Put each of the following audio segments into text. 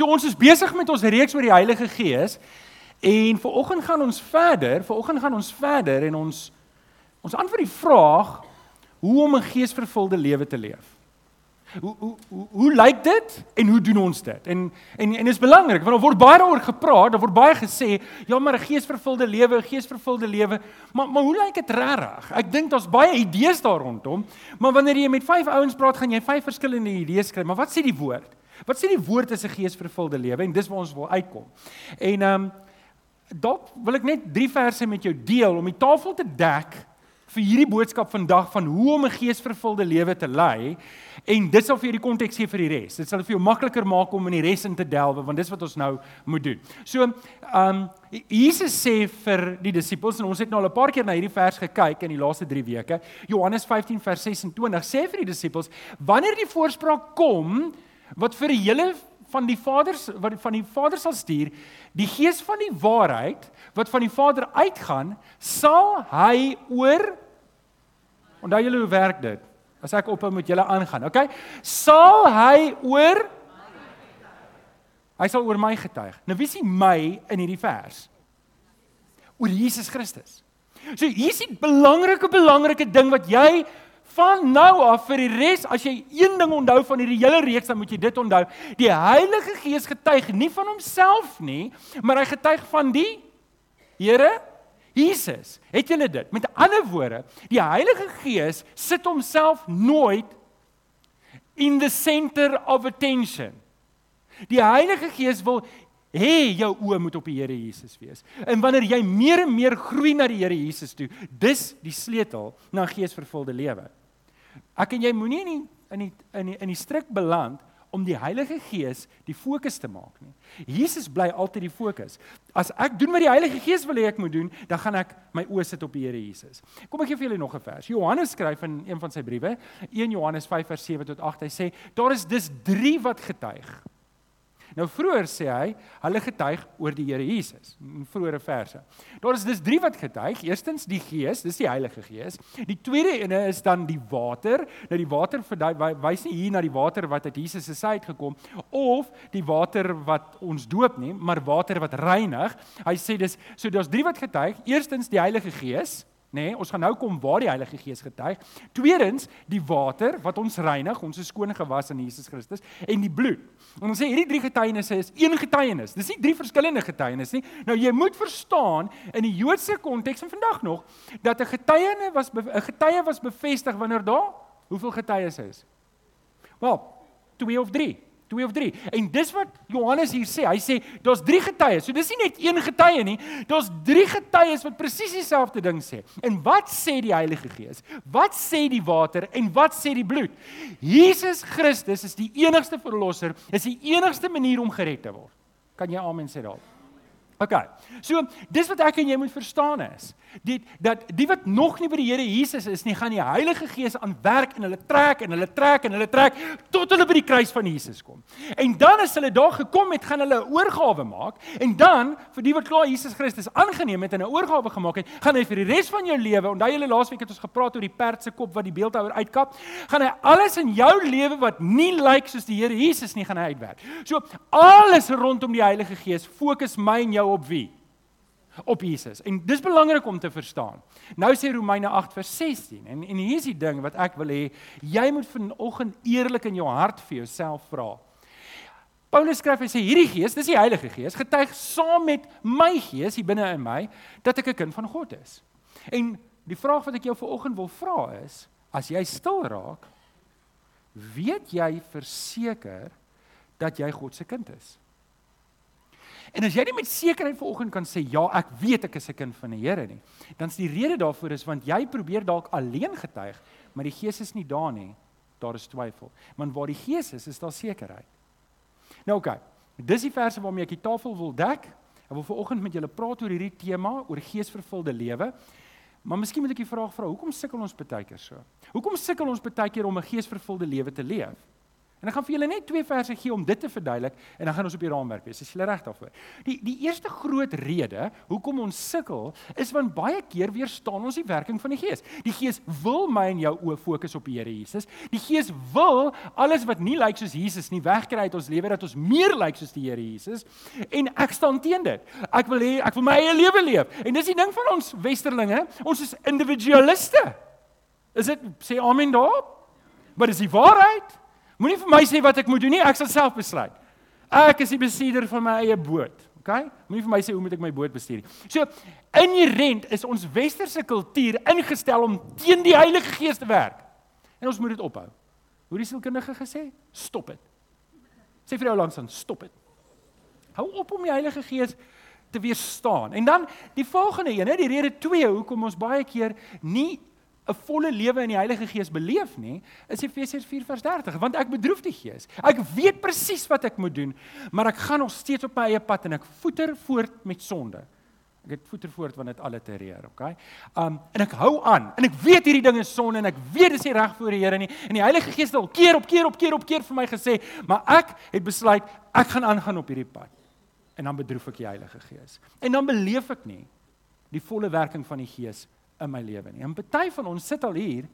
So ons is besig met ons reeks oor die Heilige Gees en vanoggend gaan ons verder, vanoggend gaan ons verder en ons ons antwoord die vraag hoe om 'n geesvervulde lewe te leef. Hoe hoe hoe, hoe lyk dit en hoe doen ons dit? En en en dit is belangrik want daar word baie daaroor gepraat, daar word baie gesê, ja maar 'n geesvervulde lewe, 'n geesvervulde lewe, maar maar hoe lyk dit regtig? Ek dink daar's baie idees daar rondom, maar wanneer jy met vyf ouens praat, gaan jy vyf verskillende idees kry, maar wat sê die woord? Wat sê die woord is 'n geesvervulde lewe en dis waar ons wil uitkom. En ehm um, dalk wil ek net drie verse met jou deel om die tafel te dek vir hierdie boodskap vandag van hoe om 'n geesvervulde lewe te lei en dit sal vir jou die konteks gee vir die res. Dit sal vir jou makliker maak om in die res in te delwe want dis wat ons nou moet doen. So, ehm um, Jesus sê vir die disippels en ons het nou al 'n paar keer na hierdie vers gekyk in die laaste 3 weke. Johannes 15 vers 26 sê vir die disippels: "Wanneer die voorspraak kom, wat vir hele van die Vaders wat van die Vader sal stuur, die Gees van die waarheid wat van die Vader uitgaan, sal hy oor Onthou julle hoe werk dit? As ek ophou met julle aangaan, okay? Sal hy oor Hy sal oor my getuig. Nou wie sien my in hierdie vers? Oor Jesus Christus. So hier is 'n belangrike belangrike ding wat jy van nou af vir die res as jy een ding onthou van hierdie hele reeks dan moet jy dit onthou. Die Heilige Gees getuig nie van homself nie, maar hy getuig van die Here Jesus. Het julle dit? Met ander woorde, die Heilige Gees sit homself nooit in the center of attention. Die Heilige Gees wil hê jou oë moet op die Here Jesus wees. En wanneer jy meer en meer groei na die Here Jesus toe, dis die sleutel na geesvervulde lewe. Ek en jy moenie in die, in die in die in die strik beland om die Heilige Gees die fokus te maak nie. Jesus bly altyd die fokus. As ek doen wat die Heilige Gees wil hê ek moet doen, dan gaan ek my oë sit op die Here Jesus. Kom ek gee vir julle nog 'n vers. Johannes skryf in een van sy briewe, 1 Johannes 5 vers 7 tot 8. Hy sê daar is dus 3 wat getuig. Nou vroeër sê hy, hulle getuig oor die Here Jesus in vroeëre verse. Daar is dis drie wat getuig. Eerstens die Gees, dis die Heilige Gees. Die tweede ene is dan die water. Nou die water wys nie hier na die water wat uit Jesus se sy uitgekom of die water wat ons doop nie, maar water wat reinig. Hy sê dis so daar's drie wat getuig. Eerstens die Heilige Gees. Nee, ons gaan nou kom waar die Heilige Gees getuig. Tweedens, die water wat ons reinig, ons is skoon gewas in Jesus Christus en die bloed. En ons sê hierdie drie getuienisse is een getuienis. Dis nie drie verskillende getuienisse nie. Nou jy moet verstaan in die Joodse konteks en vandag nog dat 'n getuienis was 'n getuie was bevestig wanneer daar hoeveel getuies is. Wel, twee of drie twee of drie. En dis wat Johannes hier sê. Hy sê daar's drie getuies. So dis nie net een getuie nie. Daar's drie getuies wat presies dieselfde ding sê. En wat sê die Heilige Gees? Wat sê die water en wat sê die bloed? Jesus Christus is die enigste verlosser. Is die enigste manier om gered te word. Kan jy amen sê daarop? OK. So, dis wat ek en jy moet verstaan is, die dat die wat nog nie by die Here Jesus is nie, gaan die Heilige Gees aan werk en hulle trek en hulle trek en hulle trek tot hulle by die kruis van Jesus kom. En dan as hulle daar gekom het, gaan hulle 'n oorgawe maak en dan vir die wat klaar Jesus Christus aangeneem het en 'n oorgawe gemaak het, gaan hy vir die res van jou lewe, onthou julle laasweek het ons gepraat oor die perd se kop wat die beeldhouer uitkap, gaan hy alles in jou lewe wat nie lyk soos die Here Jesus nie gaan hy uitwerk. So alles rondom die Heilige Gees fokus my en jou op wie? Op Jesus. En dis belangrik om te verstaan. Nou sê Romeine 8 vers 16 en en hier is die ding wat ek wil hê jy moet vanoggend eerlik in jou hart vir jouself vra. Paulus skryf hy sê hierdie gees, dis die Heilige Gees, getuig saam met my gees hier binne in my dat ek 'n kind van God is. En die vraag wat ek jou vanoggend wil vra is, as jy stil raak, weet jy verseker dat jy God se kind is? En as jy nie met sekerheid vanoggend kan sê ja, ek weet ek is 'n kind van die Here nie, dan is die rede daarvoor is want jy probeer dalk alleen getuig, maar die Gees is nie daar nie. Daar is twyfel. Want waar die Gees is, is daar sekerheid. Nou oké. Okay, dis die verse waarmee ek die tafel wil dek. Ek wil vanoggend met julle praat oor hierdie tema, oor geesvervulde lewe. Maar miskien moet ek die vraag vra, hoekom sukkel ons baie keer so? Hoekom sukkel ons baie keer om 'n geesvervulde lewe te leef? En ek gaan vir julle net twee verse gee om dit te verduidelik en dan gaan ons op die raamwerk wees. Is julle reg daarvoor? Die die eerste groot rede hoekom ons sukkel is want baie keer weerstaan ons die werking van die Gees. Die Gees wil my en jou oë fokus op die Here Jesus. Die Gees wil alles wat nie lyk soos Jesus nie wegkry uit ons lewe dat ons meer lyk soos die Here Jesus. En ek staan teen dit. Ek wil hê ek wil my eie lewe leef. En dis die ding van ons westerlinge, ons is individualiste. Is dit sê amen daarop? Maar dis die waarheid. Moenie vir my sê wat ek moet doen nie, ek sal self besluit. Ek is die bestuurder van my eie boot. OK? Moenie vir my sê hoe moet ek my boot bestuur nie. So, inherent is ons westerse kultuur ingestel om teen die Heilige Gees te werk. En ons moet dit ophou. Hoe die sielkundige gesê? Stop dit. Sê vir jou langs aan, stop dit. Hou op om die Heilige Gees te weerstaan. En dan die volgende een, hè, die rede 2 hoekom ons baie keer nie 'n volle lewe in die Heilige Gees beleef nie, is Efesiërs 4:30, want ek bedroef die Gees. Ek weet presies wat ek moet doen, maar ek gaan nog steeds op my eie pad en ek voeter voort met sonde. Ek het voeter voort want dit alle terreer, okay? Um en ek hou aan en ek weet hierdie ding is sonde en ek weet dit is nie reg voor die Here nie. En die Heilige Gees het al keer op keer op keer op keer vir my gesê, maar ek het besluit ek gaan aangaan op hierdie pad. En dan bedroef ek die Heilige Gees. En dan beleef ek nie die volle werking van die Gees in my lewe nie. En party van ons sit al hier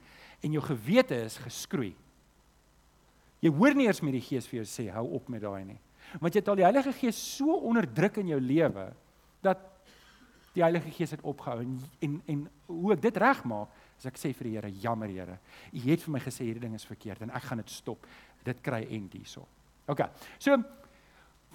en jou gewete is geskroei. Jy hoor nie eers met die Gees vir jou sê hou op met daai nie. Want jy het al die Heilige Gees so onderdruk in jou lewe dat die Heilige Gees het opgehou en en, en hoe ek dit regmaak, is ek sê vir die Here, jammer Here. U het vir my gesê hierdie ding is verkeerd en ek gaan dit stop. Dit kry end hierso. OK. So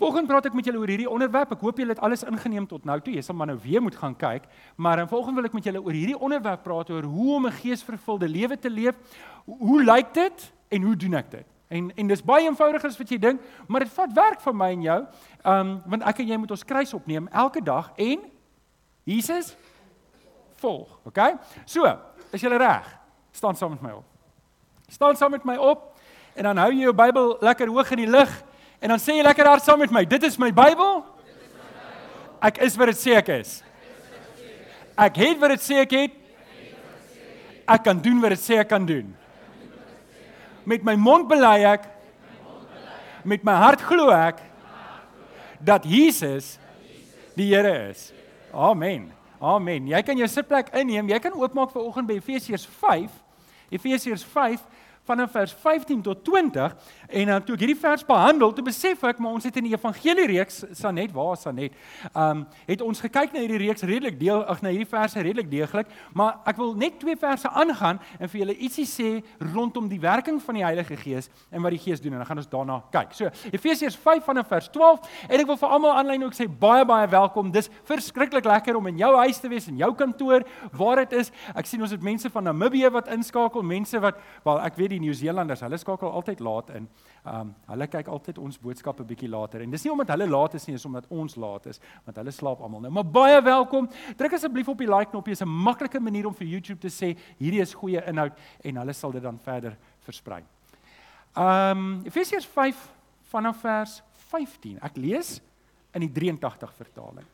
Volgende praat ek met julle oor hierdie onderwerp. Ek hoop julle het alles ingeneem tot nou toe. Jy sal maar nou weer moet gaan kyk. Maar in volgende wil ek met julle oor hierdie onderwerp praat oor hoe om 'n geesvervulde lewe te leef. Hoe lyk dit en hoe doen ek dit? En en dis baie eenvoudiger as wat jy dink, maar dit vat werk van my en jou. Um want ek en jy moet ons kruis opneem elke dag en Jesus volg, okay? So, is julle reg? Staan saam met my op. Staan saam met my op en dan hou jy jou Bybel lekker hoog in die lug. En dan sê jy lekker hard saam met my, dit is my Bybel. Ek is wat dit sê ek is. Ek het wat dit sê ek het. Ek kan doen wat dit sê ek kan doen. Met my mond bely ek met my hart glo ek dat Jesus die Here is. Amen. Amen. Jy kan jou sitplek inneem. Jy kan oopmaak vir oggend by Efesiërs 5. Efesiërs 5 vanaf vers 15 tot 20 en dan toe ek hierdie vers behandel, toe besef ek maar ons het in die evangelie reeks Sanet, waar Sanet? Um het ons gekyk na hierdie reeks redelik deel ag na hierdie verse redelik deeglik, maar ek wil net twee verse aangaan en vir julle ietsie sê rondom die werking van die Heilige Gees en wat die Gees doen en dan gaan ons daarna kyk. So Efesiërs 5 vanaf vers 12 en ek wil vir almal aanlyn ook sê baie baie welkom. Dis verskriklik lekker om in jou huis te wees en jou kantoor waar dit is. Ek sien ons het mense van Namibië wat inskakel, mense wat wel ek weet die Nieu-Seelanders, hulle skakel altyd laat in. Um hulle kyk altyd ons boodskappe bietjie later. En dis nie omdat hulle laat is nie, dis omdat ons laat is, want hulle slaap almal nou. Maar baie welkom. Druk asseblief op die like knoppie. Dit is 'n maklike manier om vir YouTube te sê hierdie is goeie inhoud en hulle sal dit dan verder versprei. Um Efesiërs 5 vanaf vers 15. Ek lees in die 83 vertaling.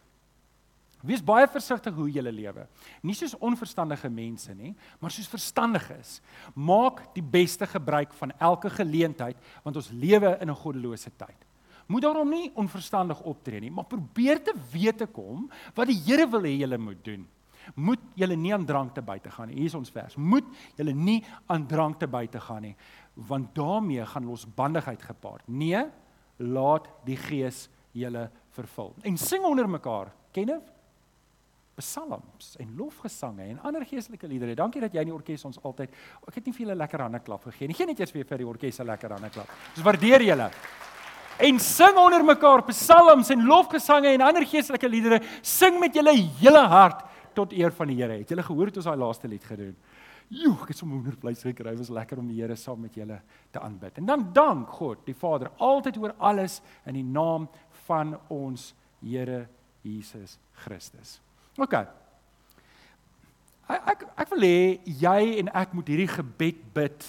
Wees baie versigtig hoe jy lewe. Nie soos onverstandige mense nie, maar soos verstandiges. Maak die beste gebruik van elke geleentheid want ons lewe in 'n goddelose tyd. Moet daarom nie onverstandig optree nie, maar probeer te weet te kom wat die Here wil hê jy moet doen. Moet jy nie aan drank te buite gaan nie. Hier is ons vers. Moet jy nie aan drank te buite gaan nie, want daarmee gaan losbandigheid gepaard. Nee, laat die Gees julle vervul. En sing onder mekaar. Ken jy? Psalms en lofgesange en ander geestelike liedere. Dankie dat jy in die orkes ons altyd ek het nie vir julle lekker hande klap gegee nie. Geen net eers weer vir die orkes 'n lekker hande klap. Ons waardeer julle. En sing onder mekaar psalms en lofgesange en ander geestelike liedere. Sing met julle hele hart tot eer van die Here. Het julle gehoor het ons daai laaste lied gedoen? Joe, ek het sommer wondervleis gekry. Dit was lekker om die Here saam met julle te aanbid. En dan dank God, die Vader, altyd oor alles in die naam van ons Here Jesus Christus. OK. Ek ek, ek wil hê jy en ek moet hierdie gebed bid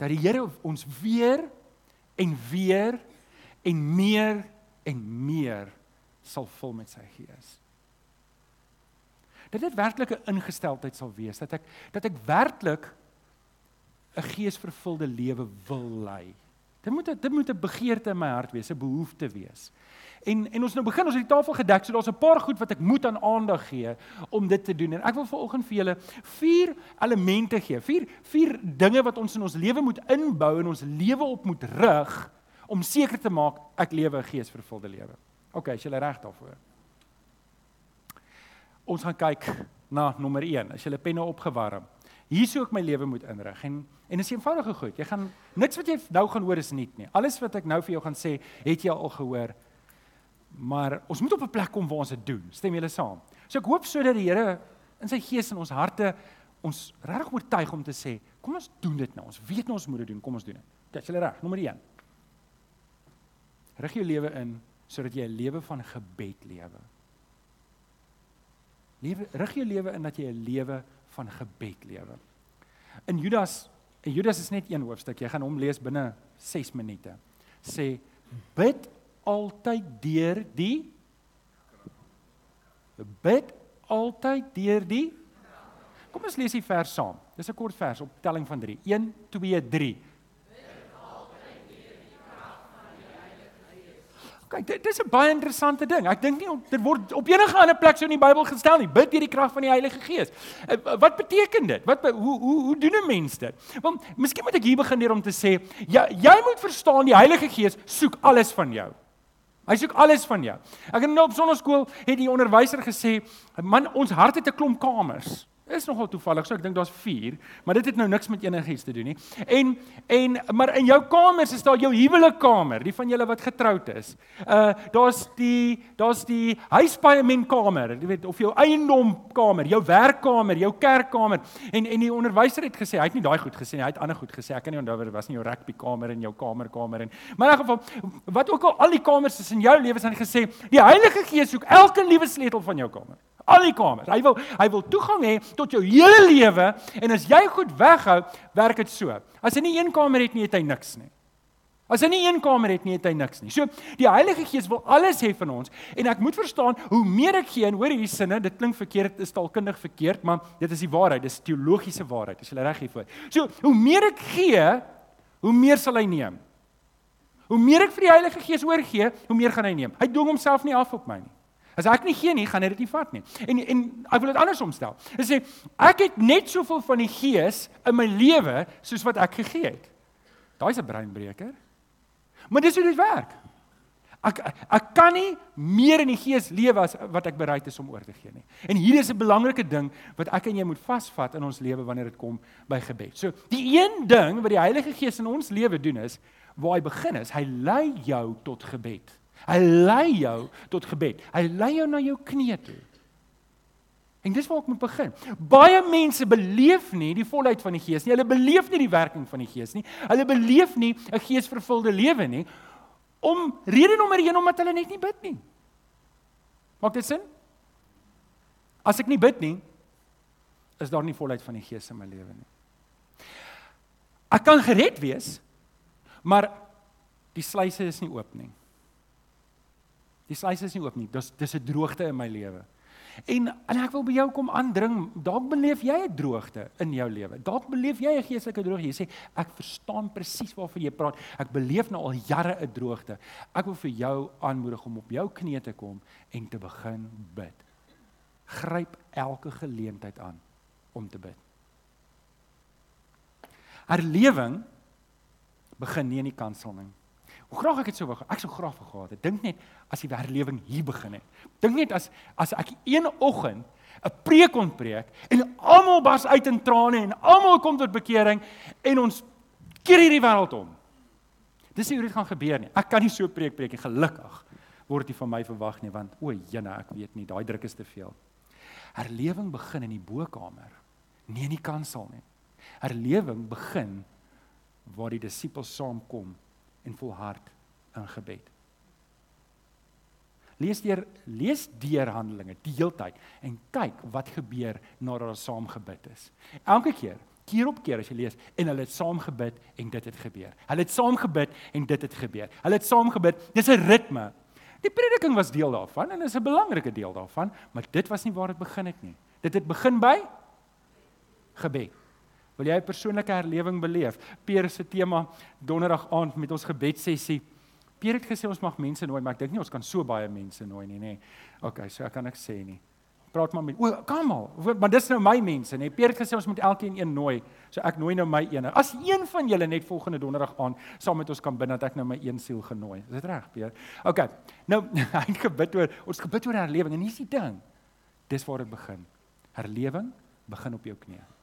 dat die Here ons weer en weer en meer en meer sal vul met sy gees. Dat dit werklik 'n ingesteldheid sal wees dat ek dat ek werklik 'n geesvervulde lewe wil lei. Dit moet dit moet 'n begeerte in my hart wees, 'n behoefte wees. En en ons nou begin ons het die tafel gedek, so daar's 'n paar goed wat ek moet aan aandag gee om dit te doen. En ek wil vanoggend vir julle vier elemente gee. Vier vier dinge wat ons in ons lewe moet inbou en ons lewe op moet rig om seker te maak ek lewe 'n geesvervulde lewe. OK, as jy reg daarvoor. Ons gaan kyk na nommer 1. As 'n penne opgewarm. Hier sou ek my lewe moet inrig. En en is eenvoudige goed. Jy gaan niks wat jy nou gaan hoor is nuut nie. Alles wat ek nou vir jou gaan sê, het jy al gehoor. Maar ons moet op 'n plek kom waar ons dit doen. Stem julle saam? So ek hoop sodat die Here in sy gees en ons harte ons regtig oortuig om te sê, kom ons doen dit nou. Ons weet nou ons moet dit doen. Kom ons doen dit. Dit is julle reg. Nommer 1. Rig jou lewe in sodat jy 'n lewe van gebed lewe. Lewe rig jou lewe in dat jy 'n lewe van gebed lewe. In Judas, en Judas is net een hoofstuk. Jy gaan hom lees binne 6 minute. Sê bid altyd deur die bid altyd deur die Kom ons lees die vers saam. Dis 'n kort vers op telling van 3. 1 2 3. Kyk, dit is 'n baie interessante ding. Ek dink nie dit word op enige ander plek so in die Bybel gestel nie. Bid deur die krag van die Heilige Gees. Eh, wat beteken dit? Wat hoe hoe hoe doen 'n mens dit? Want miskien moet ek hier begin deur om te sê, ja, jy moet verstaan die Heilige Gees soek alles van jou. Hy soek alles van jou. Ek het nou op sonnaskool het die onderwyser gesê, "Man, ons hart het 'n klomp kamers." Is nogal toevallig. So ek dink daar's 4, maar dit het nou niks met enigiets te doen nie. En en maar in jou kamers is daar jou huwelikkamer, die van julle wat getroud is. Uh daar's die daar's die huispaaimentkamer, jy weet of jou eiendomkamer, jou werkkamer, jou kerkkamer. En en die onderwyser het gesê, hy het nie daai goed gesê nie, hy het ander goed gesê. Ek kan nie onthou wat dit was nie, jou rugbykamer en jou kamerkamer en maar in elk geval wat ook al al die kamers is in jou lewe, het hy gesê, die Heilige Gees soek elke liewe sleutel van jou kamer al die kamers. Hy wil hy wil toegang hê tot jou hele lewe en as jy goed weghou, werk dit so. As hy nie een kamer het nie, het hy niks nie. As hy nie een kamer het nie, het hy niks nie. So die Heilige Gees wil alles hê van ons en ek moet verstaan hoe meer ek gee en hoor hierdie sinne, dit klink verkeerd, dit is taalkundig verkeerd, maar dit is die waarheid, dis teologiese waarheid. As jy reg hiervoor. So hoe meer ek gee, hoe meer sal hy neem. Hoe meer ek vir die Heilige Gees oorgee, hoe meer gaan hy neem. Hy dwing homself nie af op my nie. As ek nie gee nie, gaan hy dit nie vat nie. En en ek wil dit andersom stel. Hy sê ek het net soveel van die Gees in my lewe soos wat ek gegee het. Daai's 'n breinbreker. Maar dis hoe dit werk. Ek ek kan nie meer in die Gees lewe as wat ek bereid is om oor te gee nie. En hier is 'n belangrike ding wat ek en jy moet vasvat in ons lewe wanneer dit kom by gebed. So, die een ding wat die Heilige Gees in ons lewe doen is waar hy begin is, hy lei jou tot gebed. Hy lei jou tot gebed. Hy lei jou na jou knieë toe. En dis waar ek moet begin. Baie mense beleef nie die volheid van die Gees nie. Hulle beleef nie die werking van die Gees nie. Hulle beleef nie 'n geesvervulde lewe nie. Om rede nommer 1 omdat hulle net nie bid nie. Maak dit sin? As ek nie bid nie, is daar nie volheid van die Gees in my lewe nie. Ek kan gered wees, maar die sluise is nie oop nie. Die sluise is nie oop nie. Dis dis 'n droogte in my lewe. En en ek wil by jou kom aandring. Dalk beleef jy 'n droogte in jou lewe. Dalk beleef jy 'n geestelike droogte. Jy sê ek verstaan presies waarvan jy praat. Ek beleef nou al jare 'n droogte. Ek wil vir jou aanmoedig om op jou knieë te kom en te begin bid. Gryp elke geleentheid aan om te bid. Herlewing begin nie in die kansel nie. Hoe graag ek dit sou wou. Ek sou graag gehad het. Dink net as die herlewing hier begin het. Dink net as as ek een oggend 'n preek kon preek en almal bars uit in trane en almal kom tot bekering en ons keer hierdie wêreld om. Dis nie hoe dit gaan gebeur nie. Ek kan nie so preek preek nie. Gelukkig word dit van my verwag nie want o, jene, ek weet nie, daai druk is te veel. Herlewing begin in die bokkamer, nie in die kansel nie. Herlewing begin waar die disippels saamkom en volhard in gebed. Lees deur lees deur Handelinge die heeltyd en kyk wat gebeur nadat hulle saam gebid is. Elke keer, keer op keer as jy lees en hulle het saam gebid en dit het gebeur. Hulle het saam gebid en dit het gebeur. Hulle het saam gebid. Dis 'n ritme. Die prediking was deel daarvan en is 'n belangrike deel daarvan, maar dit was nie waar dit begin het nie. Dit het begin by gebed. Wil jy 'n persoonlike herlewing beleef? Peer se tema donderdag aand met ons gebedsessie. Peer het gesê ons mag mense nooi, maar ek dink nie ons kan so baie mense nooi nie, nê. Okay, so ek kan ek sê nie. Praat maar met O, kom al. Maar dis nou my mense, nê. Peer het gesê ons moet elkeen een nooi. So ek nooi nou my ene. As een van julle net volgende donderdag aan saam met ons kan bid dat ek nou my een siel genooi. Is dit reg, Peer? Okay. Nou, het gebid oor ons gebid oor herlewing en hier's die ding. Dis waar dit begin. Herlewing begin op jou knieë.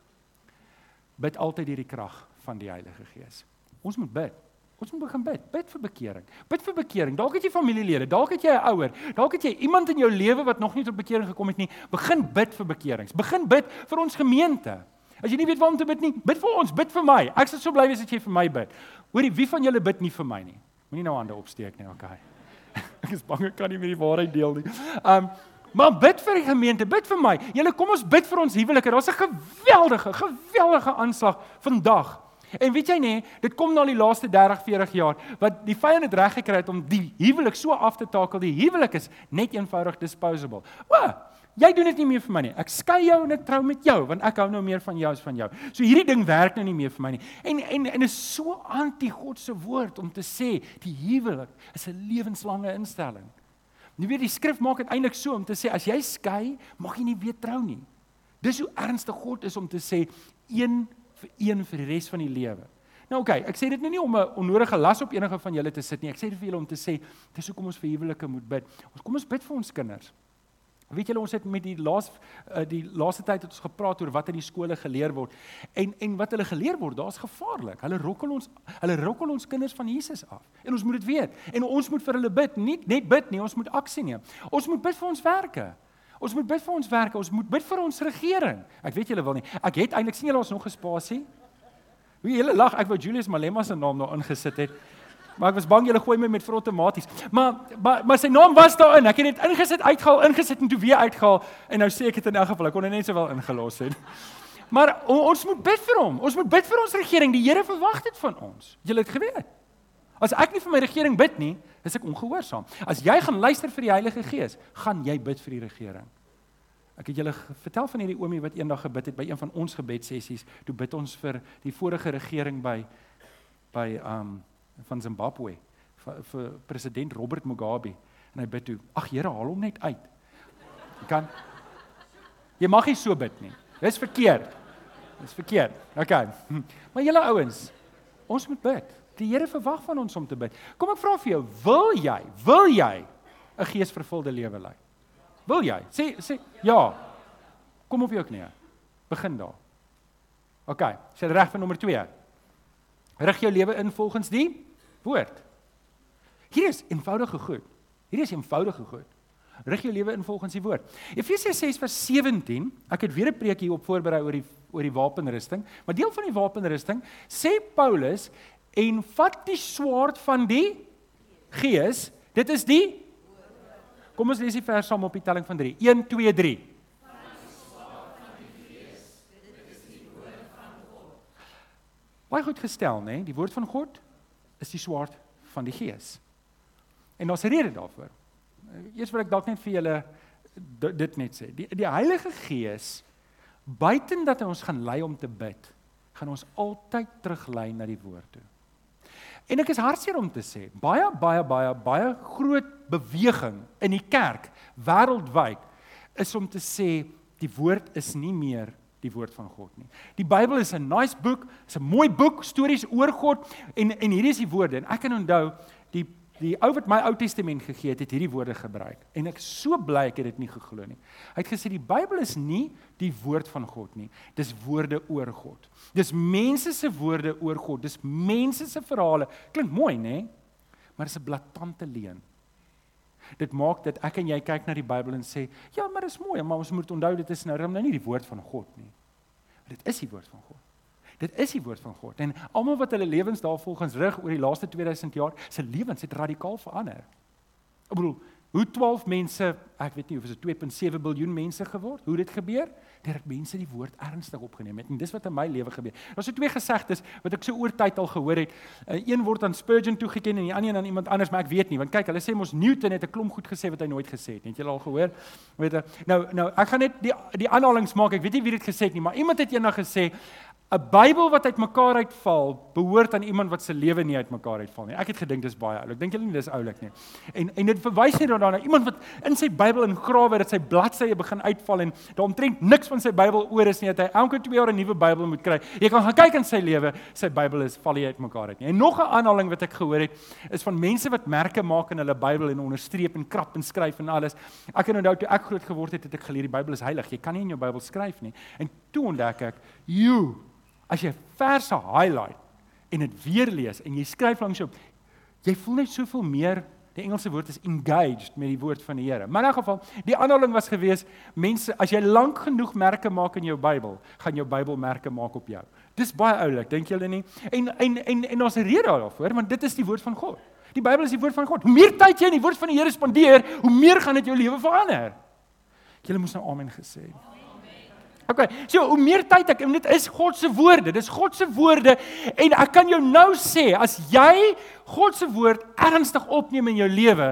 Bid altyd hierdie krag van die Heilige Gees. Ons moet bid. Ons moet begin bid. Bid vir bekering. Bid vir bekering. Dalk het jy familielede, dalk het jy 'n ouer, dalk het jy iemand in jou lewe wat nog nie tot bekering gekom het nie. Begin bid vir bekerings. Begin bid vir ons gemeente. As jy nie weet waarom te bid nie, bid vir ons, bid vir my. Ek sal so bly wees as jy vir my bid. Hoorie, wie van julle bid nie vir my nie? Moenie nou hande opsteek nie, okay. ek is bang ek kan nie met die waarheid deel nie. Um Maar bid vir die gemeente, bid vir my. Julle kom ons bid vir ons huwelike. Daar's 'n geweldige, geweldige aanslag vandag. En weet jy nê, dit kom na die laaste 30, 40 jaar wat die vyand het reg gekry het om die huwelik so af te takel. Die huwelik is net eenvoudig disposable. O, jy doen dit nie meer vir my nie. Ek skei jou en ek trou met jou want ek hou nou meer van jou as van jou. So hierdie ding werk nou nie meer vir my nie. En en en is so anti God se woord om te sê die huwelik is 'n lewenslange instelling. Nie weet die skrif maak dit eintlik so om te sê as jy skei, mag jy nie weer trou nie. Dis hoe ernstig God is om te sê een vir een vir die res van die lewe. Nou oké, okay, ek sê dit nou nie om 'n onnodige las op enige van julle te sit nie. Ek sê dit vir julle om te sê dis hoekom ons vir huwelike moet bid. Ons kom ons bid vir ons kinders. Weet julle ons het met die laaste uh, die laaste tyd het ons gepraat oor wat in die skole geleer word en en wat hulle geleer word, daar's gevaarlik. Hulle rokkel ons hulle rokkel ons kinders van Jesus af. En ons moet dit weet. En ons moet vir hulle bid, nie net bid nie, ons moet aksie neem. Ons moet bid vir ons werke. Ons moet bid vir ons werke, ons moet bid vir ons regering. Ek weet julle wil nie. Ek het eintlik sien julle ons nog gespasie. Wie julle lag, ek wou Julius Malema se naam daar ingesit het. Maar ek was bang julle gooi my met vir outomaties. Maar, maar maar sy naam was daarin. Ek het dit ingesit, uitgehaal, ingesit en toe weer uitgehaal en nou sê ek dit in elk geval. Ek kon dit net sowel ingelos het. Maar ons moet bid vir hom. Ons moet bid vir ons regering. Die Here verwag dit van ons. Julle het geweet. As ek nie vir my regering bid nie, is ek ongehoorsaam. As jy gaan luister vir die Heilige Gees, gaan jy bid vir die regering. Ek het julle vertel van hierdie oomie wat eendag gebid het by een van ons gebedsessies. Toe bid ons vir die vorige regering by by um van Zimbabwe vir, vir president Robert Mugabe en hy bid toe ag Here haal hom net uit. Jy kan Jy mag nie so bid nie. Dis verkeerd. Dis verkeerd. Hm. Maar julle ouens, ons moet bid. Die Here verwag van ons om te bid. Kom ek vra vir jou, wil jy, wil jy 'n geesvervulde lewe lei? Wil jy? Sê sê ja. Kom op jou knieë. Begin daar. OK, sê reg vir nommer 2. Rig jou lewe in volgens die woord. Hier is eenvoudige goed. Hier is eenvoudige goed. Rig jou lewe in volgens die woord. Efesiërs 6 vers 17. Ek het weer 'n preek hier op voorberei oor die oor die wapenrusting, maar deel van die wapenrusting sê Paulus en vat die swaard van die gees. Dit is die Kom ons lees die vers saam op die telling van 3. 1 2 3. Baie goed gestel, né? Nee? Die woord van God is die swaard van die gees. En daar's 'n rede daarvoor. Eers wil ek dalk net vir julle dit net sê. Die die Heilige Gees buiten dat hy ons gaan lei om te bid, gaan ons altyd teruglei na die woord toe. En ek is hartseer om te sê, baie baie baie baie groot beweging in die kerk wêreldwyd is om te sê die woord is nie meer die woord van God nie. Die Bybel is 'n nice boek, is 'n mooi boek, stories oor God en en hierdie is die woorde. En ek kan onthou die die ou wat my Ou Testament gegee het, het hierdie woorde gebruik. En ek so bly ek het dit nie geglo nie. Hy het gesê die Bybel is nie die woord van God nie. Dis woorde oor God. Dis mense se woorde oor God. Dis mense se verhale. Klink mooi, nê? Maar dis 'n blaatante leuen. Dit maak dat ek en jy kyk na die Bybel en sê, "Ja, maar dit is mooi, maar ons moet onthou dit is nou nou nie die woord van God nie. Dit is die woord van God. Dit is die woord van God. En almal wat hulle lewens daarvolgens rig oor die laaste 2000 jaar, se lewens het radikaal verander. Ek bedoel, hoe 12 mense, ek weet nie of dit 2.7 miljard mense geword, hoe dit gebeur? deurdat mense die woord ernstig opgeneem het. En dis wat in my lewe gebeur. Daar's twee gesegdes wat ek so oor tyd al gehoor het. Uh, een word aan Spurgeon toegeken en die ander aan iemand anders, maar ek weet nie want kyk, hulle sê mos Newton het 'n klomp goed gesê wat hy nooit gesê het. Het julle al gehoor? Weet jy? Nou nou ek gaan net die die aanhalings maak. Ek weet nie wie dit gesê het nie, maar iemand het eendag gesê 'n Bybel wat uitmekaar uitval, behoort aan iemand wat se lewe nie uitmekaar uitval nie. Ek het gedink dis baie oulik. Dink julle nie dis oulik nie? En en dit verwys net daarna iemand wat in sy Bybel ingrawe dat sy bladsye begin uitval en daaromtrent niks van sy Bybel oor is nie, dat hy elke 2 jaar 'n nuwe Bybel moet kry. Jy kan gaan kyk in sy lewe, sy Bybel is val nie uitmekaar uit nie. En nog 'n aanhaling wat ek gehoor het, is van mense wat merke maak in hulle Bybel en onderstreep en krap en skryf en alles. Ek kan onthou toe ek groot geword het, het ek geleer die Bybel is heilig. Jy kan nie in jou Bybel skryf nie. En toe ontdek ek, "Joe, As jy verse highlight en dit weer lees en jy skryf langs jou jy voel net soveel meer die Engelse woord is engaged met die woord van die Here. Maar in 'n geval, die aanhaling was gewees mense as jy lank genoeg merke maak in jou Bybel, gaan jou Bybel merke maak op jou. Dis baie oulik, dink julle nie? En en en en ons rede daarvoor, want dit is die woord van God. Die Bybel is die woord van God. Hoe meer tyd jy in die woord van die Here spandeer, hoe meer gaan dit jou lewe verander. Julle moes nou amen gesê het. Okay, so hoe meer tyd ek dit is God se woorde, dis God se woorde en ek kan jou nou sê as jy God se woord ernstig opneem in jou lewe,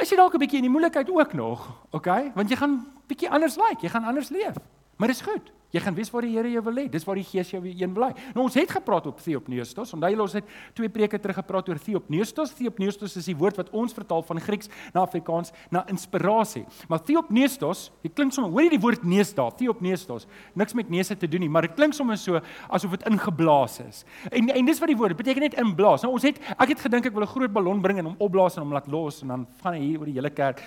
is jy dalk 'n bietjie in die moeilikheid ook nog, okay? Want jy gaan bietjie anders lyk, like, jy gaan anders leef. Maar dis goed. Jy gaan weet waar die Here jou wil hê. Dis waar die Gees jou een wil hê. Nou ons het gepraat op Theopneustos. Onthou julle ons het twee preke terug gepraat oor Theopneustos. Theopneustos is die woord wat ons vertaal van Grieks na Afrikaans na inspirasie. Maar Theopneustos, dit klink sommer, hoor jy die woord neus daar? Theopneustos. Niks met neuse te doen nie, maar dit klink sommer so asof dit ingeblaas is. En en dis wat die woord beteken net inblaas. Nou ons het ek het gedink ek wil 'n groot ballon bring en hom opblaas en hom laat los en dan gaan hy hier oor die hele kerk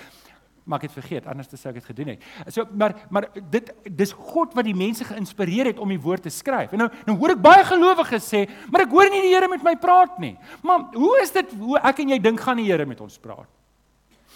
maar ek het vergeet anders sou ek dit gedoen het. So maar maar dit dis God wat die mense geïnspireer het om die woord te skryf. En nou nou hoor ek baie gelowiges sê, maar ek hoor nie die Here met my praat nie. Maar hoe is dit hoe ek en jy dink gaan die Here met ons praat?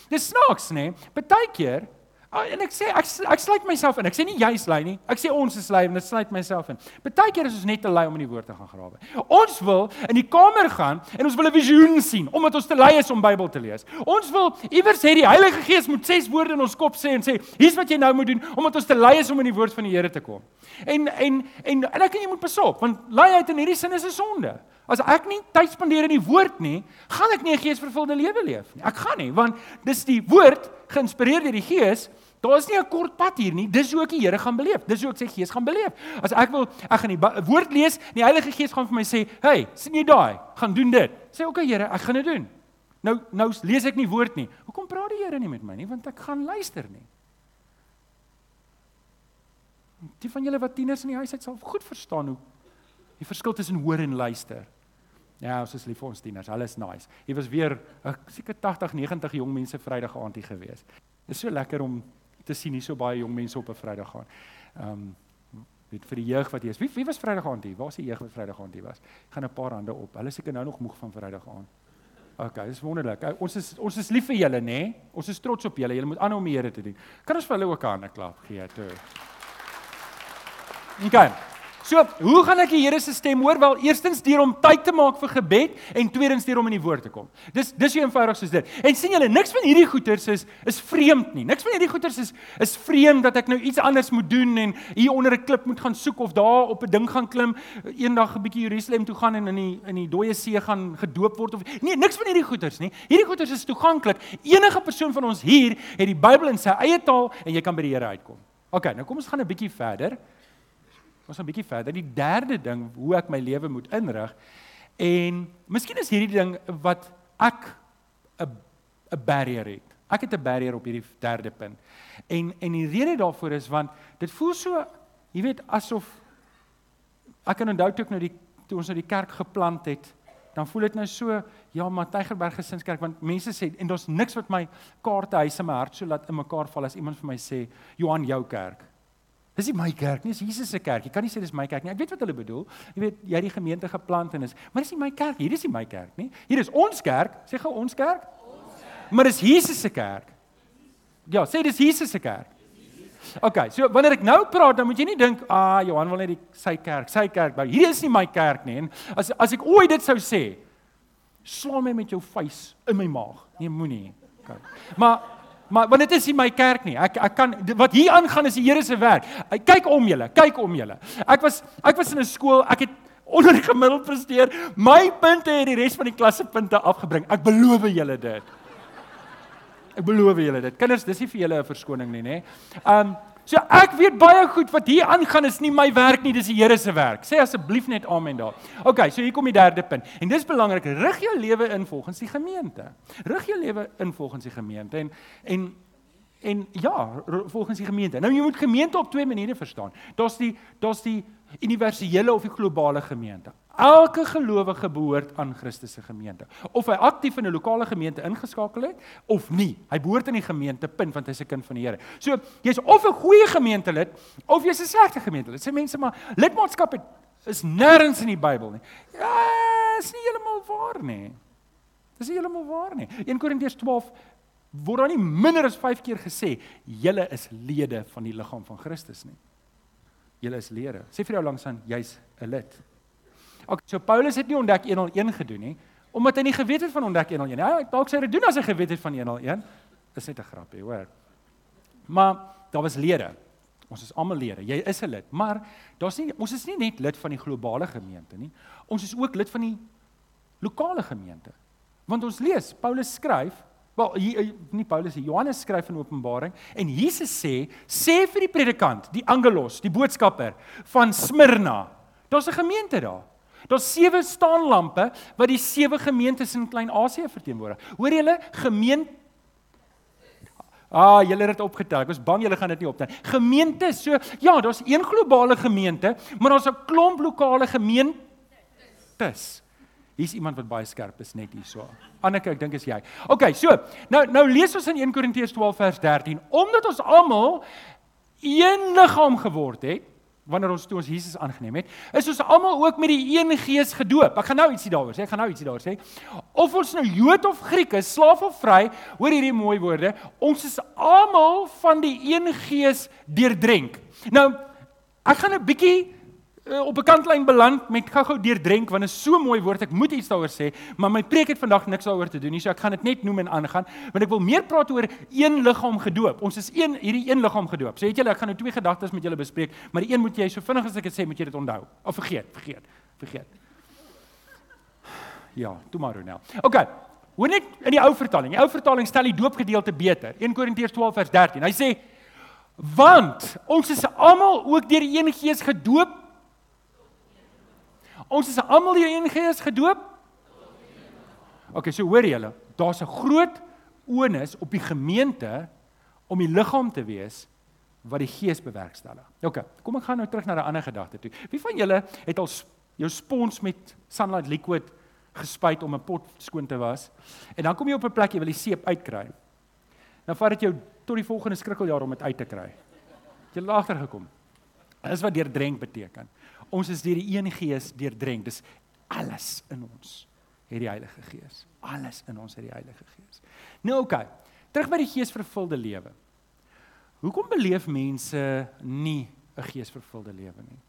Dis snaaks nê. Partykeer Oh, en ek sê ek ek sluit myself in. Ek sê nie jy's lui nie. Ek sê ons is lui en dit sluit myself in. Partykeer is ons net te lui om in die woord te gaan grawe. Ons wil in die kamer gaan en ons wil 'n visioen sien omdat ons te lui is om Bybel te lees. Ons wil iewers hê die Heilige Gees moet ses woorde in ons kop sê en sê hier's wat jy nou moet doen omdat ons te lui is om in die woord van die Here te kom. En en en en ek en jy moet pasop want luiheid in hierdie sin is 'n sonde. As ek nie tyd spandeer in die woord nie, gaan ek nie 'n geesvervulde lewe leef nie. Ek gaan nie want dis die woord geïnspireer deur die Gees Daar is nie 'n kort pad hier nie. Dis hoe ek die Here gaan beleef. Dis hoe ek sy Gees gaan beleef. As ek wil ek gaan die woord lees, die Heilige Gees gaan vir my sê, "Hey, sien jy daai? Gaan doen dit." Sê, "Oké okay, Here, ek gaan dit doen." Nou nou lees ek nie woord nie. Hoekom praat die Here nie met my nie? Want ek gaan luister nie. Die van julle wat tieners in die huis het sal goed verstaan hoe die verskil tussen hoor en luister. Ja, ons is lief vir ons tieners. Hulle is nice. Hier was weer 'n seker 80, 90 jong mense Vrydag aand hier gewees. Dit is so lekker om te sien nie so baie jong mense op 'n Vrydag gaan. Ehm um, weet vir die jeug wat hier is. Wie wie was Vrydag aand hier? Waar is die jeug wat Vrydag aand hier was? Ek gaan 'n paar hande op. Hulle seker nou nog moeg van Vrydag aand. OK, dis wonderlik. Ons is ons is lief vir julle, nê? Nee? Ons is trots op julle. Julle moet aanhou om die Here te dien. Kan ons vir hulle ook 'n hande klap gee toe? OK. So, hoe gaan ek die Here se stem hoor? Wel, eerstens deur om tyd te maak vir gebed en tweedens deur om in die woord te kom. Dis dis so eenvoudig soos dit. En sien julle, niks van hierdie goeters is is vreemd nie. Niks van hierdie goeters is is vreemd dat ek nou iets anders moet doen en hier onder 'n klip moet gaan soek of daar op 'n ding gaan klim, eendag 'n bietjie Jerusalem toe gaan en in die in die dooie see gaan gedoop word of nee, niks van hierdie goeters nie. Hierdie goeters is toeganklik. Enige persoon van ons hier het die Bybel in sy eie taal en jy kan by die Here uitkom. OK, nou kom ons gaan 'n bietjie verder. Ons gaan 'n bietjie verder. Die derde ding hoe ek my lewe moet inrig. En miskien is hierdie ding wat ek 'n 'n barrier het. Ek het 'n barrier op hierdie derde punt. En en die rede daarvoor is want dit voel so, jy weet, asof ek kan onthou toe ek nou die toe ons nou die kerk geplant het, dan voel dit nou so, ja, maar Tygerberg Gesinskerk want mense sê en daar's niks wat my kaarte huis in my hart so laat in mekaar val as iemand vir my sê, "Johan, jou kerk." Dis nie my kerk nie, dis Jesus se kerk. Jy kan nie sê dis my kerk nie. Ek weet wat hulle bedoel. Jy weet, jy het die gemeente geplant en is, maar dis nie my kerk. Hier is nie my kerk nie. Hier is ons kerk. Sê gou ons kerk. Ons kerk. Maar dis Jesus se kerk. Ja, sê dis Jesus se kerk. OK, so wanneer ek nou praat, dan moet jy nie dink, "Ah, Johan wil net die sy kerk, sy kerk bou." Hierdie is nie my kerk nie. En as as ek ooit dit sou sê, slaan my met jou vuis in my maag. Nee, moenie. OK. Maar Maar want dit is nie my kerk nie. Ek ek kan wat hier aangaan is die Here se werk. Kyk om julle, kyk om julle. Ek was ek was in 'n skool, ek het onder gemiddeld presteer. My punte het die res van die klas se punte afgebring. Ek beloof julle dit. Ek beloof julle dit. Kinders, dis nie vir julle 'n verskoning nie, nê. Um So ek weet baie goed wat hier aangaan is nie my werk nie, dis die Here se werk. Sê asseblief net amen daar. OK, so hier kom die derde punt. En dis belangrik, rig jou lewe in volgens die gemeente. Rig jou lewe in volgens die gemeente en en en ja, volgens die gemeente. Nou jy moet gemeente op twee maniere verstaan. Daar's die daar's die universele of die globale gemeente. Elke gelowige behoort aan Christus se gemeente. Of hy aktief in 'n lokale gemeente ingeskakel het of nie. Hy behoort in die gemeente punt want hy's 'n kind van die Here. So, jy's of 'n goeie gemeentelid of jy's 'n slegte gemeentelid. Sê mense maar lidmaatskap het, is nêrens in die Bybel nie. Ja, is nie heeltemal waar nie. Dis nie heeltemal waar nie. 1 Korintiërs 12 word dan nie minder as 5 keer gesê julle is lede van die liggaam van Christus nie. Julle is lede. Sê vir jou langs aan jy's 'n lid. Okay, so Paulus het nie ontdek 101 gedoen nie, omdat hy nie geweet het van ontdek 101 nie. Ja, dalk sê hy dit doen as hy geweet het van 101. Dis net 'n grapie, hoor. Maar daar was lede. Ons is almal lede. Jy is 'n lid, maar daar's nie ons is nie net lid van die globale gemeente nie. Ons is ook lid van die lokale gemeente. Want ons lees, Paulus skryf, wel hier nie Paulus nie, Johannes skryf in Openbaring en Jesus sê, sê vir die predikant, die angelos, die boodskapper van Smyrna. Daar's 'n gemeente daar. Daar's sewe staanlampe wat die sewe gemeentes in Klein-Asië verteenwoordig. Hoor julle, gemeente Ah, julle het dit opgetel. Ek was bang julle gaan dit nie optel. Gemeente, so ja, daar's een globale gemeente, maar daar's 'n klomp lokale gemeentes. Hier's iemand wat baie skerp is net hierso. Anneke, ek dink is jy. OK, so, nou nou lees ons in 1 Korintiërs 12 vers 13, omdat ons almal een liggaam geword het, wanneer ons toe ons Jesus aangeneem het, is ons almal ook met die een gees gedoop. Ek gaan nou ietsie daaroor sê. Ek gaan nou ietsie daaroor sê. Of ons nou Jood of Griek is, slaaf of vry, hoor hierdie mooi woorde. Ons is almal van die een gees deurdrenk. Nou, ek gaan 'n bietjie uh, op 'n kantlyn beland met gou-gou deurdrenk want dit is so mooi woord ek moet iets daaroor sê maar my preek het vandag niks daaroor te doen nie so ek gaan dit net noem en aangaan want ek wil meer praat oor een liggaam gedoop ons is een hierdie een liggaam gedoop so het julle ek gaan nou twee gedagtes met julle bespreek maar die een moet jy so vinnig as ek dit sê moet jy dit onthou of vergeet vergeet vergeet ja toe maar Ronel okay Hoe net in die ou vertaling. Die ou vertaling stel die doopgedeelte beter. 1 Korintiërs 12 vers 13. Hy sê want ons is almal ook deur een gees gedoop Ons is almal deur een gees gedoop. OK, so hoor julle, daar's 'n groot onus op die gemeente om die liggaam te wees wat die gees bewerkstellig. OK, kom ek gaan nou terug na 'n ander gedagte toe. Wie van julle het al jou spons met Sunlight Liquid gespuit om 'n pot skoon te was? En dan kom jy op 'n plek jy wil die seep uitkry. Nou vat dit jou tot die volgende skrikkeljaar om dit uit te kry. Jy het agter gekom. Dis wat deurdrenk beteken. Ons is deur die een gees deurdrenk. Dis alles in ons het die Heilige Gees. Alles in ons het die Heilige Gees. Nou oké. Okay, terug by die geesvervulde lewe. Hoekom beleef mense nie 'n geesvervulde lewe nie?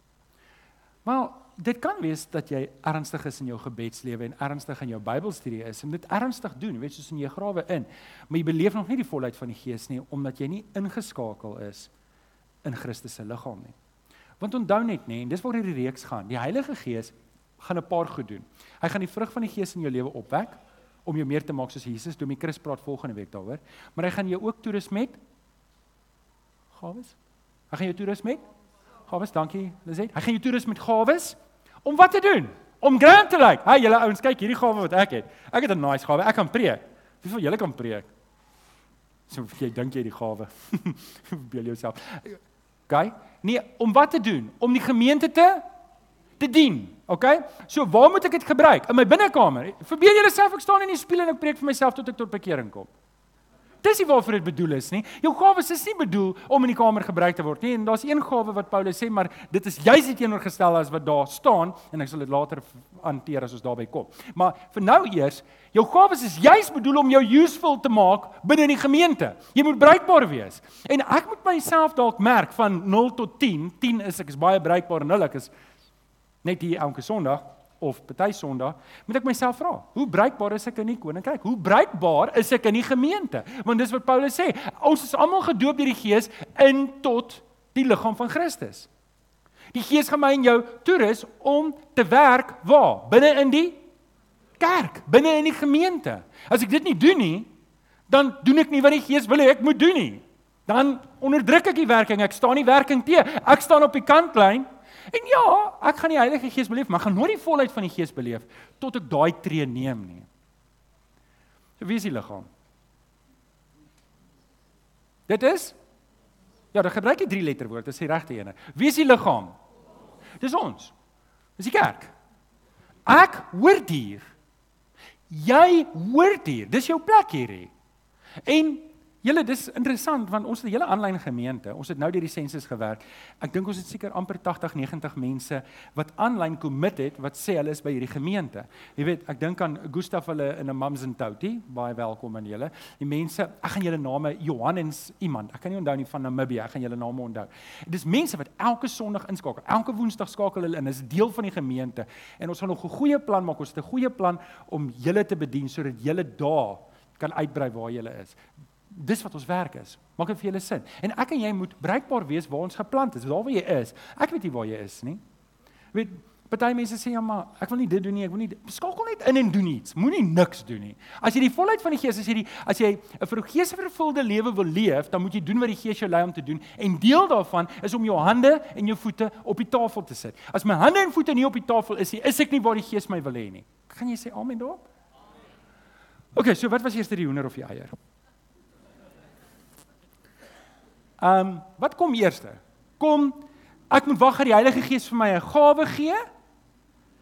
Maar dit kan wees dat jy ernstig is in jou gebedslewe en ernstig in jou Bybelstudie is en dit ernstig doen, weet soos in jy grawe in, maar jy beleef nog nie die volheid van die Gees nie omdat jy nie ingeskakel is in Christus se liggaam nie. Want onthou net nê, en dis waar hierdie reeks gaan. Die Heilige Gees gaan 'n paar goed doen. Hy gaan die vrug van die Gees in jou lewe opwek om jou meer te maak soos Jesus. Domie Chris praat volgende week daaroor. Maar hy gaan jou ook toerus met gawes. Hy gaan jou toerus met gawes. Dankie, Lizet. Hy gaan jou toerus met gawes om wat te doen? Om grand te lyk. Hey julle ouens, kyk hierdie gawe wat ek het. Ek het 'n nice gawe. Ek kan preek. Wie van julle kan preek? So jy dink jy die gawe. Beel jouself. OK? Nee, om wat te doen? Om die gemeente te te dien. OK? So waar moet ek dit gebruik? In my binnekamer. Verbeel jouself ek staan in die spieël en ek preek vir myself tot ek tot bekering kom. Dis nie waarvoor dit bedoel is nie. Jou gawes is nie bedoel om in die kamer gebruik te word nie. En daar's een gawe wat Paulus sê, maar dit is juis nie teenoorgestel as wat daar staan en ek sal dit later hanteer as ons daarby kom. Maar vir nou eers, jou gawes is juis bedoel om jou useful te maak binne in die gemeente. Jy moet bruikbaar wees. En ek moet myself dalk merk van 0 tot 10. 10 is ek is baie bruikbaar en 0 ek is net hier elke Sondag of party Sondag, moet ek myself vra, hoe bruikbaar is ek in die koninkryk? Hoe bruikbaar is ek in die gemeente? Want dis wat Paulus sê, ons is almal gedoop deur die Gees in tot die liggaam van Christus. Die Gees gaan my en jou toerus om te werk waar? Binne in die kerk, binne in die gemeente. As ek dit nie doen nie, dan doen ek nie wat die Gees wil hê ek moet doen nie. Dan onderdruk ek die werking. Ek staan nie werking te. Ek staan op die kantlyn. En ja, ek gaan die Heilige Gees beleef, maar ek gaan nooit die volheid van die Gees beleef tot ek daai tree neem nie. So wie is die liggaam? Dit is Ja, dan gebruik jy drie letterwoorde, dis die regte ene. Wie is die liggaam? Dis ons. Dis die kerk. Ek hoort hier. Jy hoort hier. Dis jou plek hierdie. En Julle dis interessant want ons het 'n hele aanlyn gemeente. Ons het nou deur die sensus gewerk. Ek dink ons het seker amper 80, 90 mense wat aanlyn commit het wat sê hulle is by hierdie gemeente. Jy weet, ek dink aan Gustaf hulle in 'n Mums and Touty. Baie welkom aan julle. Die mense, ek gaan julle name Johannens iemand. Ek kan nie onthou nie van Namibië. Ek gaan julle name onthou. Dis mense wat elke Sondag inskakel. Elke Woensdag skakel hulle in. Dis deel van die gemeente. En ons gaan nog 'n goeie plan maak. Ons het 'n goeie plan om julle te bedien sodat julle daar kan uitbrei waar jy is dis wat ons werk is. Maak dit vir julle sin. En ek en jy moet bruikbaar wees waar ons geplant is, waar jy is. Ek weet nie waar jy is nie. Weet Party mense sê ja maar ek wil nie dit doen nie, ek wil nie skakel net in en doen iets. Moenie niks doen nie. As jy die volheid van die Gees as jy die as jy 'n vir Gees vervulde lewe wil leef, dan moet jy doen wat die Gees jou lei om te doen. En deel daarvan is om jou hande en jou voete op die tafel te sit. As my hande en voete nie op die tafel is nie, is ek nie waar die Gees my wil hê nie. Kan jy sê amen daarop? OK, so wat was eers die hoender of die eier? Ehm um, wat kom eers? Kom ek moet wag dat die Heilige Gees vir my 'n gawe gee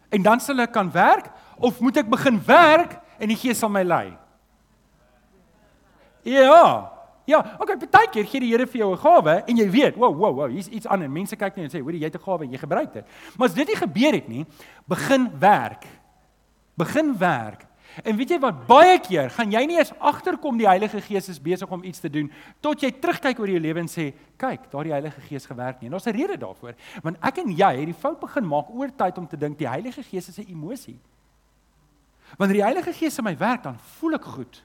en dan sal ek kan werk of moet ek begin werk en die Gees sal my lei? Ja. Ja, okay, baie keer gee die Here vir jou 'n gawe en jy weet, wow, wow, wow, hier's iets anders. Mense kyk net en sê, "Hoor, jy het 'n gawe en jy gebruik dit." Maar as dit nie gebeur het nie, begin werk. Begin werk. En weet jy wat baie keer gaan jy nie eens agterkom die Heilige Gees is besig om iets te doen tot jy terugkyk oor jou lewe en sê kyk daar die Heilige Gees gewerk nie. En daar's 'n rede daarvoor. Want ek en jy het die fout begin maak oor tyd om te dink die Heilige Gees is 'n emosie. Wanneer die Heilige Gees in my werk dan voel ek goed.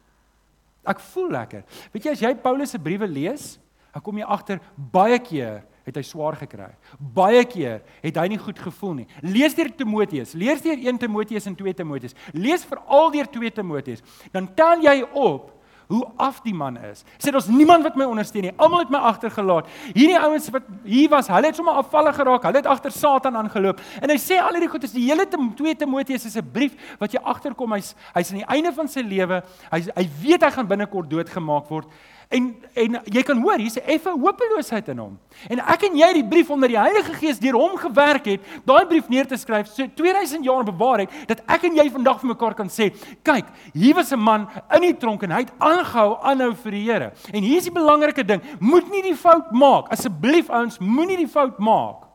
Ek voel lekker. Weet jy as jy Paulus se briewe lees, dan kom jy agter baie keer het hy swaar gekry. Baie keer het hy nie goed gevoel nie. Lees deur Timoteus, lees deur 1 Timoteus en 2 Timoteus. Lees veral deur 2 Timoteus. Dan tel jy op hoe af die man is. Sê ons niemand wat my ondersteun nie. Almal het my agtergelaat. Hierdie ouens wat hier was, hulle het sommer afvallig geraak. Hulle het agter Satan aangeloop. En hy sê al hierdie goed is die hele 2 Timoteus is 'n brief wat jy agterkom hy's hy's aan die einde van sy lewe. Hy hy weet hy gaan binnekort doodgemaak word. En en jy kan hoor, hier's 'n effe hopeloosheid in hom. En ek en jy die brief onder die Heilige Gees deur hom gewerk het, daai brief neer te skryf, so 2000 jaar bewaar het, dat ek en jy vandag vir mekaar kan sê, kyk, hier was 'n man in die tronk en hy het aangehou aanhou vir die Here. En hier's die belangrike ding, moet nie die fout maak. Asseblief ouens, moenie die fout maak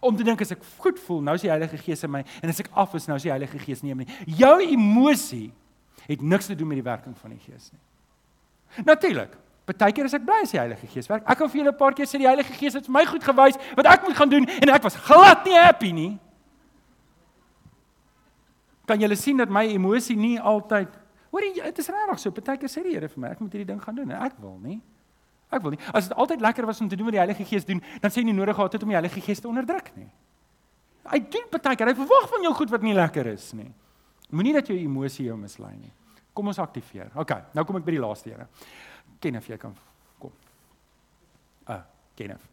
om te dink as ek goed voel, nou is die Heilige Gees in my en as ek af is, nou is die Heilige Gees nie in my nie. Jou emosie het niks te doen met die werking van die Gees nie. Natuurlik, Partykeer is ek bly as die Heilige Gees werk. Ek kan vir julle 'n paar keer sê die Heilige Gees het my goed gewys wat ek moet gaan doen en ek was glad nie happy nie. Kan julle sien dat my emosie nie altyd Hoor jy, dit is regtig so. Partykeer sê die Here vir my, ek moet hierdie ding gaan doen en ek wil nie. Ek wil nie. As dit altyd lekker was om te doen wat die Heilige Gees doen, dan sê jy nie nodig gehad het om die Heilige Gees te onderdruk nie. Hy doen partykeer, hy verwag van jou goed wat nie lekker is nie. Moenie dat jou emosie jou mislei nie. Kom ons aktiveer. OK, nou kom ek by die laaste ene. Kenneth, jy kan kom. Ah, Kenneth.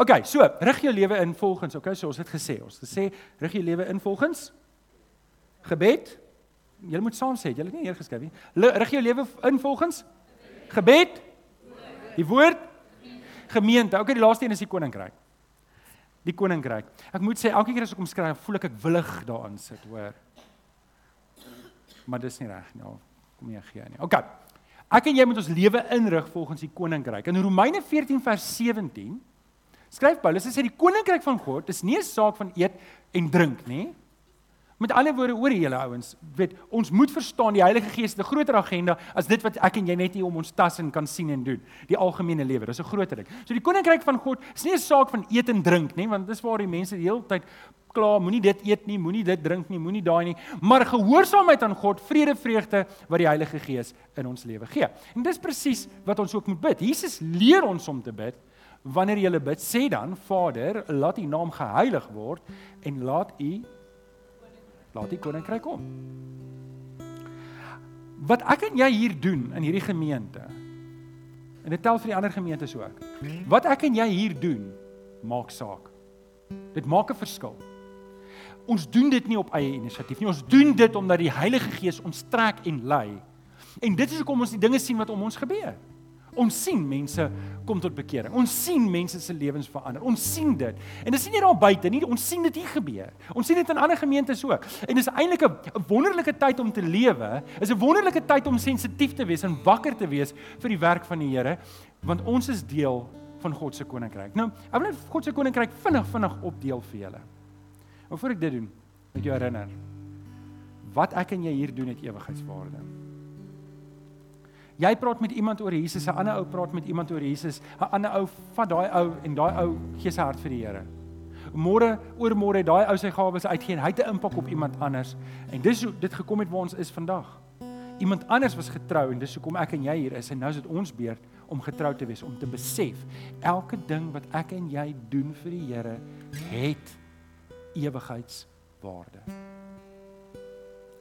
OK, so, rig jou lewe in volgens, OK, so ons het gesê, ons het gesê rig jou lewe in volgens gebed. Jy moet saam sê, jy het nie eers geskryf nie. Rig jou lewe in volgens gebed. Die woord gemeente. OK, die laaste een is die koninkryk. Die koninkryk. Ek moet sê elke keer as ek hom skryf, voel ek ek willig daarin sit, hoor. Maar dis nie reg nie. Kom jy gee nie. OK. Ek en jy moet ons lewe inrig volgens die koninkryk. In Romeine 14 vers 17 skryf Paulus, hy sê die koninkryk van God is nie 'n saak van eet en drink nie. Met ander woorde oor julle ouens, weet ons moet verstaan die Heilige Gees het 'n groter agenda as dit wat ek en jy net hier om ons tas en kan sien en doen. Die algemene lewe, dis 'n groter ding. So die koninkryk van God is nie 'n saak van eet en drink nie, want dis waar die mense die hele tyd kla, moenie dit eet nie, moenie dit drink nie, moenie daai nie, maar gehoorsaamheid aan God, vrede, vreugde wat die Heilige Gees in ons lewe gee. En dis presies wat ons ook moet bid. Jesus leer ons om te bid. Wanneer jy bid, sê dan Vader, laat U naam geheilig word en laat U laat die koninkryk kom. Wat ek en jy hier doen in hierdie gemeente En dit tel vir die ander gemeentes ook. Wat ek en jy hier doen, maak saak. Dit maak 'n verskil. Ons doen dit nie op eie inisiatief nie. Ons doen dit omdat die Heilige Gees ons trek en lei. En dit is hoekom ons die dinge sien wat om ons gebeur. Ons sien mense kom tot bekering. Ons sien mense se lewens verander. Ons sien dit. En dit is nie net daar buite nie, ons sien dit hier gebeur. Ons sien dit in ander gemeentes ook. En dis eintlik 'n wonderlike tyd om te lewe. Is 'n wonderlike tyd om sensitief te wees en wakker te wees vir die werk van die Here, want ons is deel van God se koninkryk. Nou, ek wil net God se koninkryk vinnig vinnig opdeel vir julle. Maar voor ek dit doen, moet jy herinner wat ek en jy hier doen het ewigheidswaarde. Jy praat met iemand oor Jesus, 'n ander ou praat met iemand oor Jesus, 'n ander ou vat daai ou en daai ou gee sy hart vir die Here. Môre, oormôre het daai ou sy gawes uitgeen. Hy het 'n impak op iemand anders. En dis hoe dit gekom het waar ons is vandag. Iemand anders was getrou en dis hoekom ek en jy hier is en nou is dit ons beurt om getrou te wees, om te besef elke ding wat ek en jy doen vir die Here het ewigheidswaarde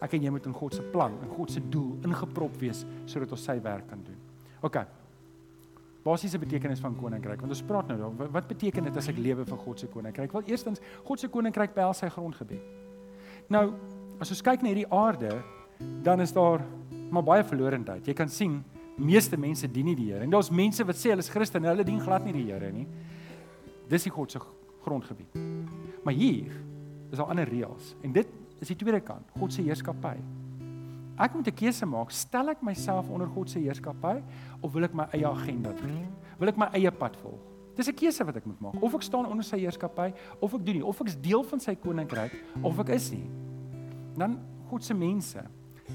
ek en jy moet in God se plan, in God se doel ingeprop wees sodat ons sy werk kan doen. OK. Basiese betekenis van koninkryk. Want ons praat nou dan wat beteken dit as ek lewe vir God se koninkryk? Wel eerstens, God se koninkryk behels sy grondgebied. Nou, as ons kyk na hierdie aarde, dan is daar maar baie verlorendheid. Jy kan sien meeste mense dien nie die Here. En daar's mense wat sê hulle is Christene, hulle dien glad nie die Here nie. Dis die God se grondgebied. Maar hier is daar ander reëls. En dit is die tweede kant, God se heerskappy. Ek moet 'n keuse maak, stel ek myself onder God se heerskappy of wil ek my eie agenda doen? Wil ek my eie pad volg? Dis 'n keuse wat ek moet maak. Of ek staan onder sy heerskappy of ek doen nie, of ek is deel van sy koninkryk of ek is nie. Dan God se mense.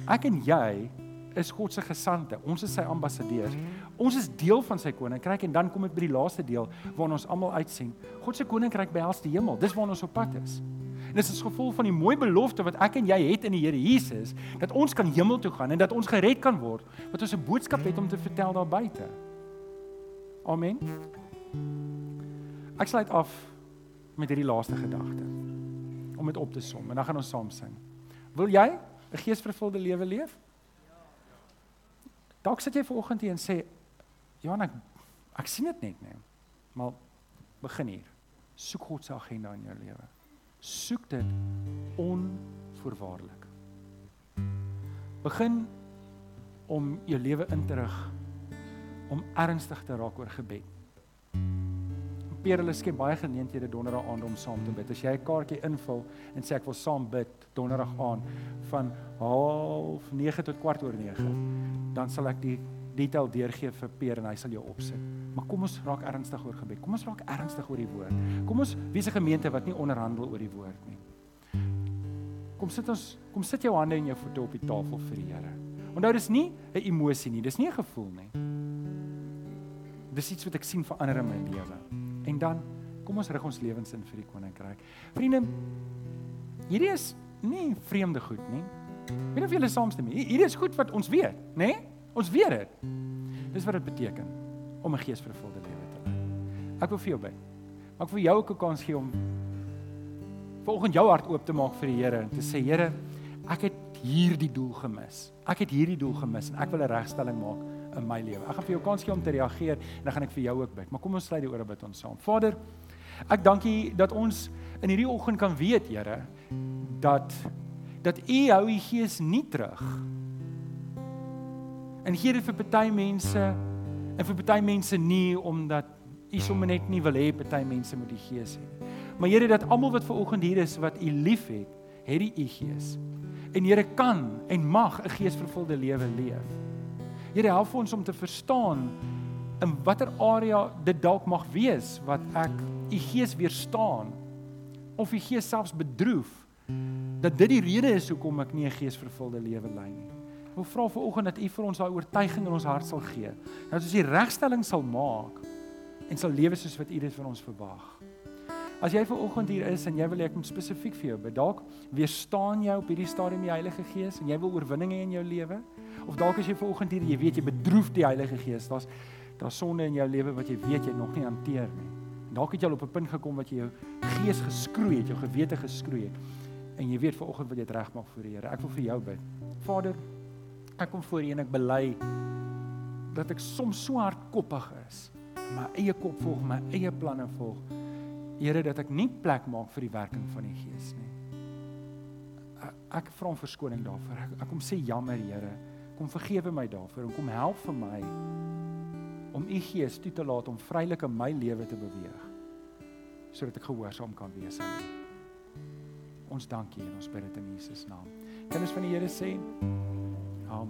Ek en jy is God se gesande. Ons is sy ambassadeurs. Ons is deel van sy koninkryk en dan kom ek by die laaste deel waarna ons almal uitsien. God se koninkryk behels die hemel. Dis waarna ons op pad is. En dis as gevolg van die mooi belofte wat ek en jy het in die Here Jesus dat ons kan hemel toe gaan en dat ons gered kan word, wat ons 'n boodskap het om te vertel daar buite. Amen. Ek sluit af met hierdie laaste gedagte om dit op te som en dan gaan ons saam sing. Wil jy 'n geesvervulde lewe leef? Dalk sit jy vanoggend hier en sê, "Johan, ek ek sien dit net nie." Maar begin hier. Soek God se agenda in jou lewe soek dit onvoorwaardelik. Begin om jou lewe in te rig om ernstig te raak oor gebed. Peer hulle skep baie geleenthede donderdag aand om saam te bid. As jy 'n kaartjie invul en sê ek wil saam bid donderdag aand van 09:30 tot kwart oor 9, dan sal ek die detail deurgee vir Peer en hy sal jou opsit. Maar kom ons raak ernstig oor gebed. Kom ons raak ernstig oor die woord. Kom ons wees 'n gemeente wat nie onderhandel oor die woord nie. Kom sit ons kom sit jou hande en jou voete op die tafel vir die Here. Onthou dis nie 'n emosie nie, dis nie 'n gevoel nie. Dis iets wat ek sien verander in my lewe. En dan kom ons rig ons lewens in vir die koninkryk. Vriende, hierdie is nie vreemde goed nie. Weet of julle saamstem nie. Hierdie is goed wat ons weet, nê? Nee? Ons weet dit. Dis wat dit beteken om 'n geesvervulde lewe te lei. Ek wil vir jou bid. Ek wil jou ook 'n kans gee om volgens jou hart oop te maak vir die Here en te sê Here, ek het hierdie doel gemis. Ek het hierdie doel gemis en ek wil 'n regstelling maak in my lewe. Ek gaan vir jou kans gee om te reageer en dan gaan ek vir jou ook bid. Maar kom ons sluit die ore bid ons saam. Vader, ek dank U dat ons in hierdie oggend kan weet, Here, dat dat U hou U gees nie terug En gee dit vir party mense en vir party mense nie omdat u sommer net nie wil hê party mense moet die gees hê. Maar Here dat almal wat ver oggend hier is wat u liefhet, het die u gees. En Here kan en mag 'n geesvervulde lewe leef. Here help ons om te verstaan in watter area dit dalk mag wees wat ek u gees weerstaan of u gees selfs bedroef dat dit die rede is hoekom ek nie 'n geesvervulde lewe lei nie wil vra vir oggend dat U vir ons daai oortuiging in ons hart sal gee. Dat ons die regstelling sal maak en sal lewe soos wat U dit vir ons verwag. As jy ver oggend hier is en jy wil ek moet spesifiek vir jou bid, dalk weerstaan jy op hierdie stadium die Heilige Gees en jy wil oorwinning hê in jou lewe? Of dalk as jy ver oggend hier, jy weet jy bedroef die Heilige Gees, daar's daar's sonde in jou lewe wat jy weet jy nog nie hanteer nie. Dalk het jy al op 'n punt gekom wat jy jou gees geskroei het, jou gewete geskroei het en jy weet ver oggend wat jy regmaak voor die Here. Ek wil vir jou bid. Vader, Ek kom voor U en ek bely dat ek soms so hardkoppig is. My eie kop volg, my eie planne volg. Here dat ek nie plek maak vir die werking van die Gees nie. Ek, vra om verskoning daarvoor. Ek, ek kom sê jammer Here. Kom vergewe my daarvoor en kom help vir my om u Gees toe te laat om vrylik in my lewe te beweeg sodat ek gehoorsaam kan wees aan U. Ons dankie en ons bid dit in Jesus naam. Kinders van die Here sê Amen.